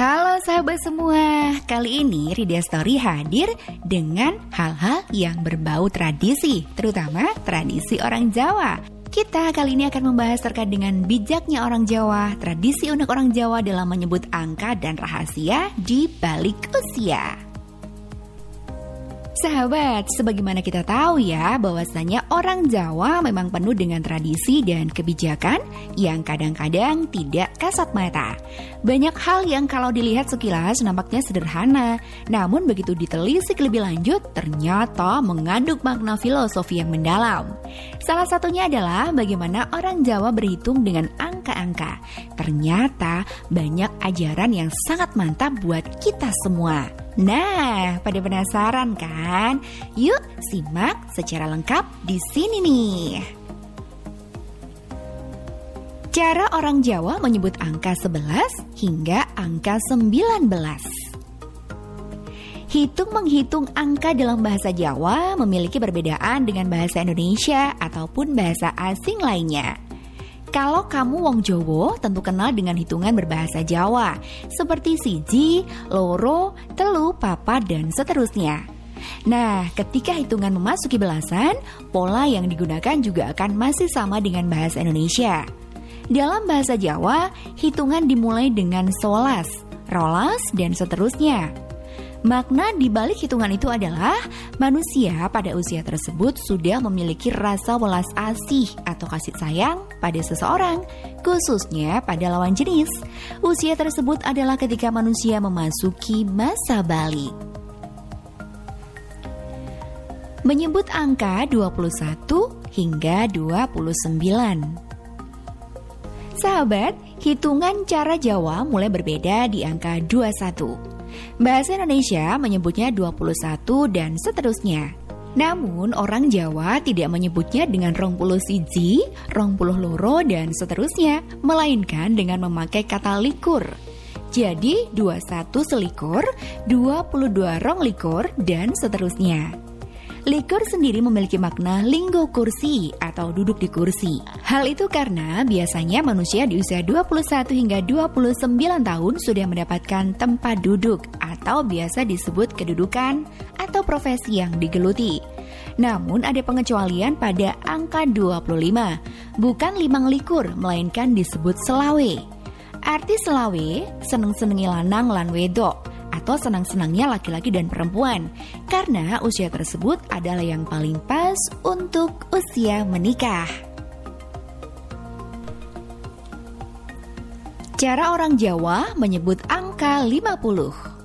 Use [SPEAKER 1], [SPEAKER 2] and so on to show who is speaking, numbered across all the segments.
[SPEAKER 1] Halo sahabat semua, kali ini Rida Story hadir dengan hal-hal yang berbau tradisi, terutama tradisi orang Jawa. Kita kali ini akan membahas terkait dengan bijaknya orang Jawa, tradisi unik orang Jawa dalam menyebut angka dan rahasia di balik usia. Sahabat, sebagaimana kita tahu ya bahwasanya orang Jawa memang penuh dengan tradisi dan kebijakan yang kadang-kadang tidak kasat mata. Banyak hal yang kalau dilihat sekilas nampaknya sederhana, namun begitu ditelisik lebih lanjut ternyata mengandung makna filosofi yang mendalam. Salah satunya adalah bagaimana orang Jawa berhitung dengan angka-angka. Ternyata banyak ajaran yang sangat mantap buat kita semua. Nah, pada penasaran kan? Yuk simak secara lengkap di sini nih. Cara orang Jawa menyebut angka 11 hingga angka 19. Hitung menghitung angka dalam bahasa Jawa memiliki perbedaan dengan bahasa Indonesia ataupun bahasa asing lainnya. Kalau kamu wong Jowo tentu kenal dengan hitungan berbahasa Jawa seperti siji, loro, telu, papa, dan seterusnya. Nah, ketika hitungan memasuki belasan, pola yang digunakan juga akan masih sama dengan bahasa Indonesia. Dalam bahasa Jawa, hitungan dimulai dengan solas, rolas, dan seterusnya. Makna di balik hitungan itu adalah manusia pada usia tersebut sudah memiliki rasa welas asih atau kasih sayang pada seseorang, khususnya pada lawan jenis. Usia tersebut adalah ketika manusia memasuki masa balik. Menyebut angka 21 hingga 29. Sahabat, hitungan cara Jawa mulai berbeda di angka 21. Bahasa Indonesia menyebutnya 21 dan seterusnya. Namun orang Jawa tidak menyebutnya dengan rong puluh siji, rong puluh loro, dan seterusnya, melainkan dengan memakai kata likur. Jadi 21 selikur, 22 rong likur, dan seterusnya. Likur sendiri memiliki makna linggo kursi atau duduk di kursi. Hal itu karena biasanya manusia di usia 21 hingga 29 tahun sudah mendapatkan tempat duduk atau biasa disebut kedudukan atau profesi yang digeluti. Namun ada pengecualian pada angka 25, bukan limang likur melainkan disebut selawe. Arti selawe seneng-senengi lanang lan wedok atau senang-senangnya laki-laki dan perempuan karena usia tersebut adalah yang paling pas untuk usia menikah. Cara orang Jawa menyebut angka 50.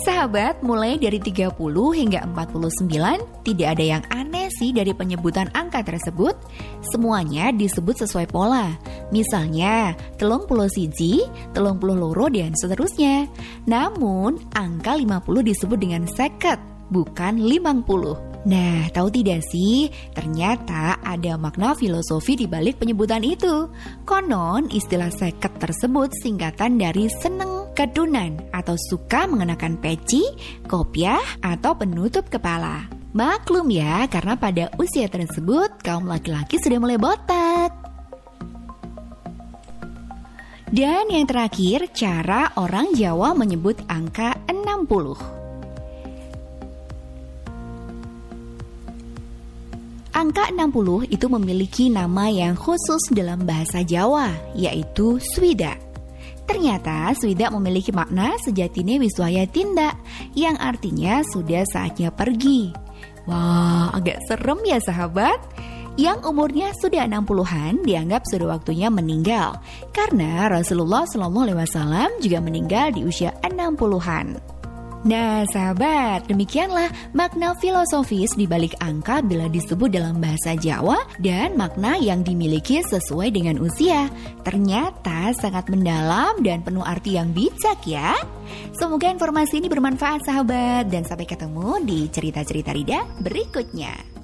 [SPEAKER 1] Sahabat, mulai dari 30 hingga 49 tidak ada yang aneh sih dari penyebutan angka tersebut. Semuanya disebut sesuai pola. Misalnya, telung puluh siji, telung puluh loro, dan seterusnya. Namun, angka 50 disebut dengan seket, bukan limang puluh. Nah, tahu tidak sih? Ternyata ada makna filosofi di balik penyebutan itu. Konon, istilah seket tersebut singkatan dari seneng kedunan atau suka mengenakan peci, kopiah, atau penutup kepala. Maklum ya, karena pada usia tersebut kaum laki-laki sudah mulai botak. Dan yang terakhir, cara orang Jawa menyebut angka 60. Angka 60 itu memiliki nama yang khusus dalam bahasa Jawa, yaitu Swida. Ternyata Swida memiliki makna sejatine wiswaya tindak, yang artinya sudah saatnya pergi. Wah, agak serem ya sahabat. Yang umurnya sudah 60-an dianggap sudah waktunya meninggal karena Rasulullah SAW juga meninggal di usia 60-an. Nah, sahabat, demikianlah makna filosofis di balik angka bila disebut dalam bahasa Jawa dan makna yang dimiliki sesuai dengan usia. Ternyata sangat mendalam dan penuh arti yang bijak ya. Semoga informasi ini bermanfaat sahabat dan sampai ketemu di cerita-cerita Rida berikutnya.